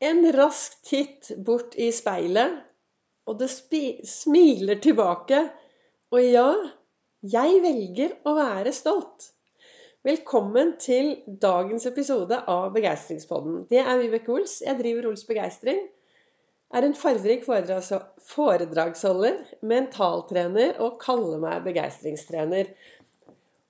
En rask titt bort i speilet, og det smiler tilbake. Og ja, jeg velger å være stolt. Velkommen til dagens episode av Begeistringspodden. Det er Vibeke Ols. Jeg driver Ols Begeistring. Er en fargerik foredragsholder, mentaltrener og kaller meg begeistringstrener.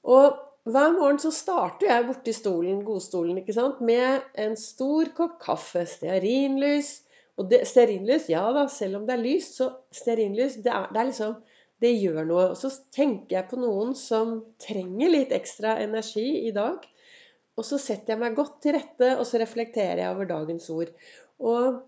Og hver morgen så starter jeg borti stolen, godstolen ikke sant, med en stor kopp kaffe, stearinlys. Og det, stearinlys, ja da, selv om det er lyst, så stearinlys, det er, det er liksom Det gjør noe. Og så tenker jeg på noen som trenger litt ekstra energi i dag. Og så setter jeg meg godt til rette, og så reflekterer jeg over dagens ord. Og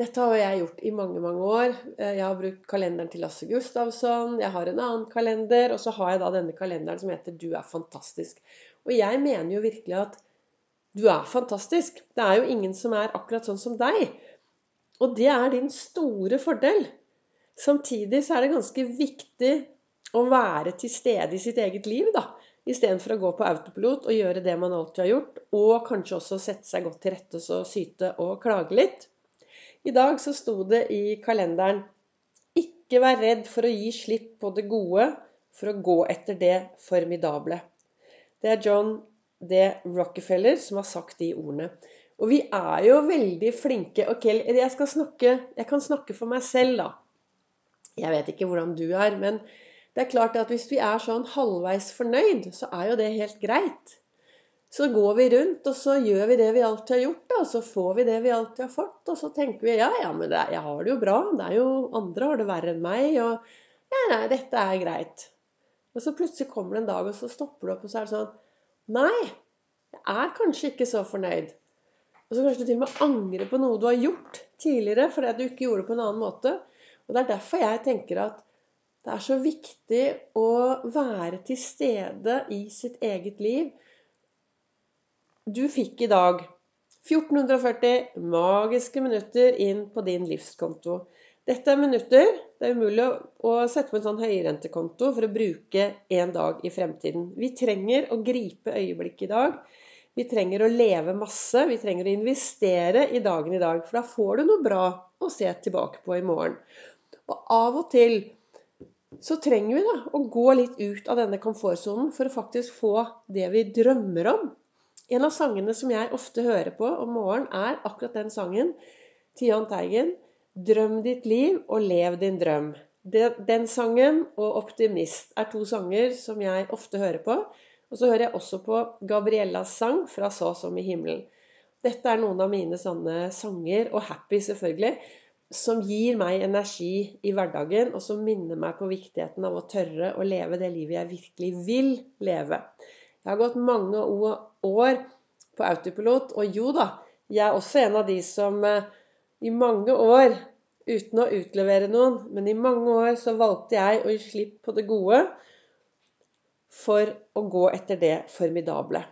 dette har jeg gjort i mange mange år. Eh, jeg har brukt kalenderen til Lasse Gustavsson. Jeg har en annen kalender. Og så har jeg da denne kalenderen som heter 'Du er fantastisk'. Og jeg mener jo virkelig at du er fantastisk. Det er jo ingen som er akkurat sånn som deg. Og det er din store fordel. Samtidig så er det ganske viktig å være til stede i sitt eget liv, da. Istedenfor å gå på autopilot og gjøre det man alltid har gjort. Og kanskje også sette seg godt til rette og syte og klage litt. I dag så sto det i kalenderen Ikke vær redd for å gi slipp på det gode for å gå etter det formidable. Det er John D. Rockefeller som har sagt de ordene. Og vi er jo veldig flinke Ok, jeg, snakke, jeg kan snakke for meg selv, da. Jeg vet ikke hvordan du er, men det er klart at hvis vi er sånn halvveis fornøyd, så er jo det helt greit. Så går vi rundt, og så gjør vi det vi alltid har gjort. Da, og så får vi det vi alltid har fått. Og så tenker vi ja, ja, men det, jeg har det jo bra. Det er jo andre har det verre enn meg. Og ja, nei, dette er greit. Og så plutselig kommer det en dag, og så stopper du opp, og så er det sånn Nei, jeg er kanskje ikke så fornøyd. Og så kanskje du til og med angrer på noe du har gjort tidligere fordi du ikke gjorde det på en annen måte. Og det er derfor jeg tenker at det er så viktig å være til stede i sitt eget liv du fikk i dag 1440 magiske minutter inn på din livskonto. Dette er minutter. Det er umulig å sette på en sånn høyrentekonto for å bruke en dag i fremtiden. Vi trenger å gripe øyeblikket i dag. Vi trenger å leve masse. Vi trenger å investere i dagen i dag. For da får du noe bra å se tilbake på i morgen. Og av og til så trenger vi da å gå litt ut av denne komfortsonen for å faktisk få det vi drømmer om. En av sangene som jeg ofte hører på om morgenen, er akkurat den sangen til Jahn Teigen. 'Drøm ditt liv og lev din drøm'. Den sangen og 'Optimist' er to sanger som jeg ofte hører på. Og så hører jeg også på Gabriellas sang 'Fra så som i himmelen'. Dette er noen av mine sånne sanger, og 'Happy', selvfølgelig, som gir meg energi i hverdagen, og som minner meg på viktigheten av å tørre å leve det livet jeg virkelig vil leve. Jeg har gått mange år på autopilot, og jo da, jeg er også en av de som eh, i mange år, uten å utlevere noen, men i mange år så valgte jeg å gi slipp på det gode for å gå etter det formidable.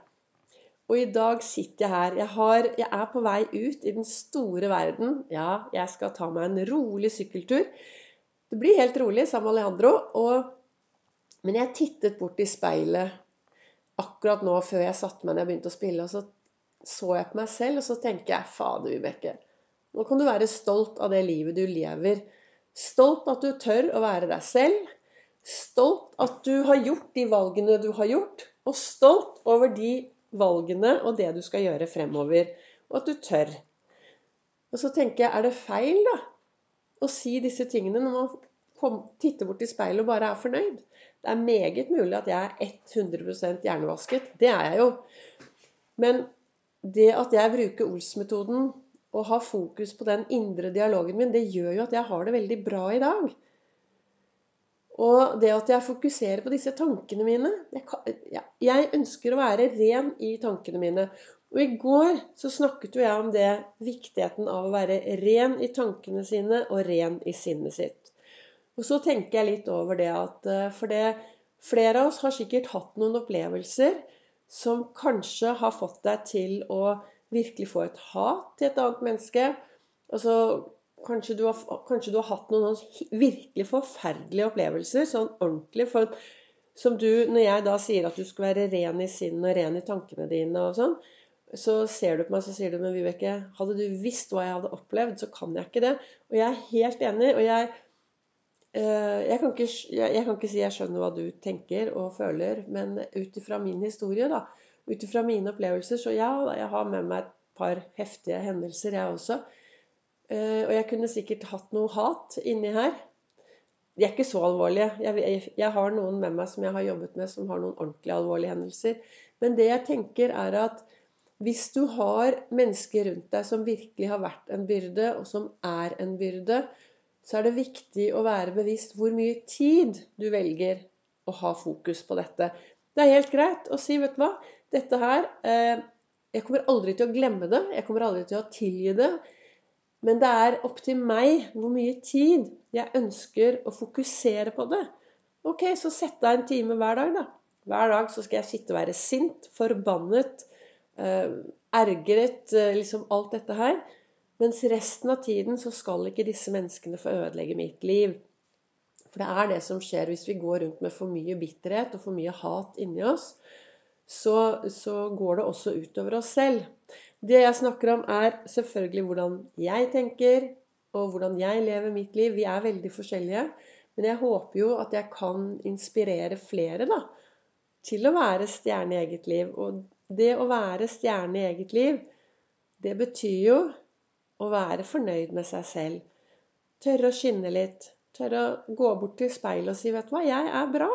Og i dag sitter jeg her. Jeg, har, jeg, er på vei ut i den store verden. Ja, jeg skal ta meg en rolig sykkeltur. Det blir helt rolig sammen med Alejandro. Og, men jeg tittet bort i speilet akkurat nå før jeg satte meg ned og begynte å spille, og så så jeg på meg selv, og så tenker jeg Fader, Vibeke. Nå kan du være stolt av det livet du lever. Stolt at du tør å være deg selv. Stolt at du har gjort de valgene du har gjort. Og stolt over de valgene og det du skal gjøre fremover. Og at du tør. Og så tenker jeg, er det feil, da? Å si disse tingene når man titter bort i speilet og bare er fornøyd? Det er meget mulig at jeg er 100% hjernevasket. Det er jeg jo. Men det at jeg bruker Ols-metoden og har fokus på den indre dialogen min, det gjør jo at jeg har det veldig bra i dag. Og det at jeg fokuserer på disse tankene mine jeg, jeg ønsker å være ren i tankene mine. Og i går så snakket jo jeg om det, viktigheten av å være ren i tankene sine og ren i sinnet sitt. Og så tenker jeg litt over det at eh, For det, flere av oss har sikkert hatt noen opplevelser som kanskje har fått deg til å virkelig få et hat til et annet menneske. Altså, kanskje, du har, kanskje du har hatt noen virkelig forferdelige opplevelser, sånn ordentlig. For, som du, når jeg da sier at du skal være ren i sinnet og ren i tankene dine og sånn, så ser du på meg så sier du, men Vibeke, hadde du visst hva jeg hadde opplevd, så kan jeg ikke det. Og jeg er helt enig. og jeg jeg kan, ikke, jeg kan, ikke, si jeg skjønner hva du tenker og føler, men ut ifra min historie, da, ut ifra mine opplevelser, så ja, jeg har med meg et par heftige hendelser, jeg også. Eh, og jeg kunne sikkert hatt noe hat inni her. De er ikke så alvorlige. Jeg, jeg har noen med meg som jeg har jobbet med, som har noen ordentlig alvorlige hendelser. Men det jeg tenker, er at hvis du har mennesker rundt deg som virkelig har vært en byrde, og som er en byrde, så er det viktig å være bevisst hvor mye tid du velger å ha fokus på dette. Det er helt greit å si, vet du hva, dette her eh, Jeg kommer aldri til å glemme det. Jeg kommer aldri til å tilgi det. Men det er opp til meg hvor mye tid jeg ønsker å fokusere på det. Ok, så sett deg en time hver dag, da. Hver dag så skal jeg sitte og være sint, forbannet, eh, ergret, eh, liksom alt dette her. Mens resten av tiden så skal ikke disse menneskene få ødelegge mitt liv. For det er det som skjer hvis vi går rundt med for mye bitterhet og for mye hat inni oss. Så, så går det også utover oss selv. Det jeg snakker om, er selvfølgelig hvordan jeg tenker, og hvordan jeg lever mitt liv. Vi er veldig forskjellige. Men jeg håper jo at jeg kan inspirere flere da, til å være stjerne i eget liv. Og det å være stjerne i eget liv, det betyr jo å være fornøyd med seg selv. Tørre å skinne litt. Tørre å gå bort til speilet og si 'Vet du hva, jeg er bra.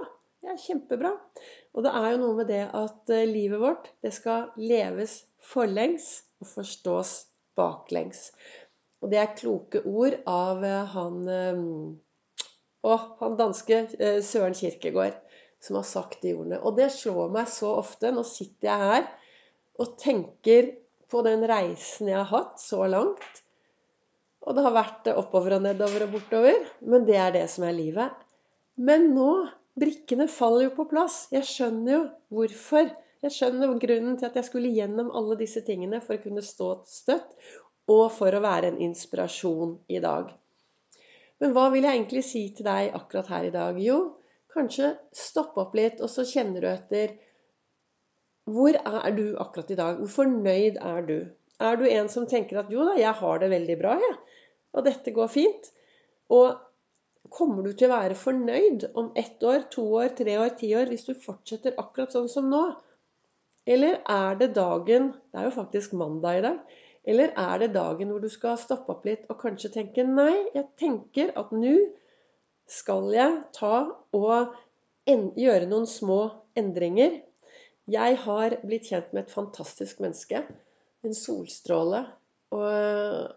Jeg er kjempebra'. Og det er jo noe med det at eh, livet vårt, det skal leves forlengs og forstås baklengs. Og det er kloke ord av eh, han Å, eh, han danske Søren Kirkegård som har sagt de ordene. Og det slår meg så ofte. Nå sitter jeg her og tenker på den reisen jeg har hatt så langt. Og det har vært oppover og nedover og bortover. Men det er det som er livet. Men nå Brikkene faller jo på plass. Jeg skjønner jo hvorfor. Jeg skjønner grunnen til at jeg skulle gjennom alle disse tingene for å kunne stå støtt, og for å være en inspirasjon i dag. Men hva vil jeg egentlig si til deg akkurat her i dag? Jo, kanskje stopp opp litt, og så kjenner du etter hvor er du akkurat i dag? Hvor fornøyd er du? Er du en som tenker at jo da, jeg har det veldig bra, jeg. Og dette går fint. Og kommer du til å være fornøyd om ett år, to år, tre år, ti år hvis du fortsetter akkurat sånn som nå? Eller er det dagen Det er jo faktisk mandag i dag. Eller er det dagen hvor du skal stoppe opp litt og kanskje tenke Nei, jeg tenker at nå skal jeg ta og gjøre noen små endringer jeg har blitt kjent med et fantastisk menneske. En solstråle. Og,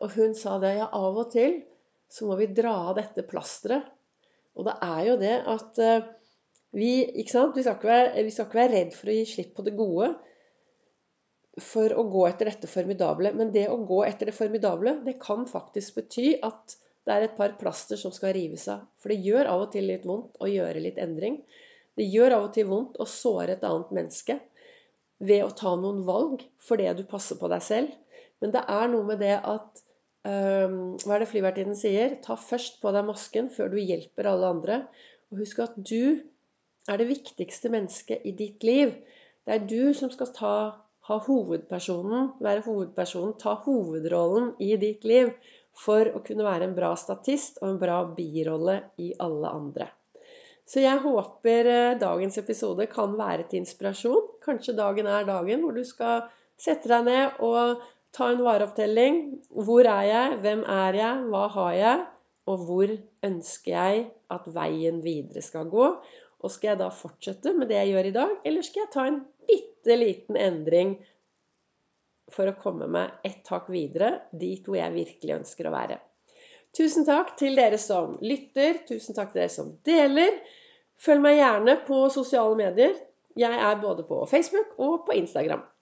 og hun sa det. Ja, av og til så må vi dra av dette plasteret. Og det er jo det at uh, vi, ikke sant? Vi skal ikke, være, vi skal ikke være redd for å gi slipp på det gode for å gå etter dette formidable. Men det å gå etter det formidable, det kan faktisk bety at det er et par plaster som skal rives av. For det gjør av og til litt vondt å gjøre litt endring. Det gjør av og til vondt å såre et annet menneske ved å ta noen valg fordi du passer på deg selv. Men det er noe med det at um, Hva er det flyvertinnen sier? Ta først på deg masken før du hjelper alle andre. Og husk at du er det viktigste mennesket i ditt liv. Det er du som skal ta, ha hovedpersonen, være hovedpersonen, ta hovedrollen i ditt liv for å kunne være en bra statist og en bra birolle i alle andre. Så jeg håper eh, dagens episode kan være til inspirasjon. Kanskje dagen er dagen hvor du skal sette deg ned og ta en vareopptelling. Hvor er jeg? Hvem er jeg? Hva har jeg? Og hvor ønsker jeg at veien videre skal gå? Og skal jeg da fortsette med det jeg gjør i dag, eller skal jeg ta en bitte liten endring for å komme meg ett hakk videre dit hvor jeg virkelig ønsker å være? Tusen takk til dere som lytter. Tusen takk til dere som deler. Følg meg gjerne på sosiale medier. Jeg er både på Facebook og på Instagram.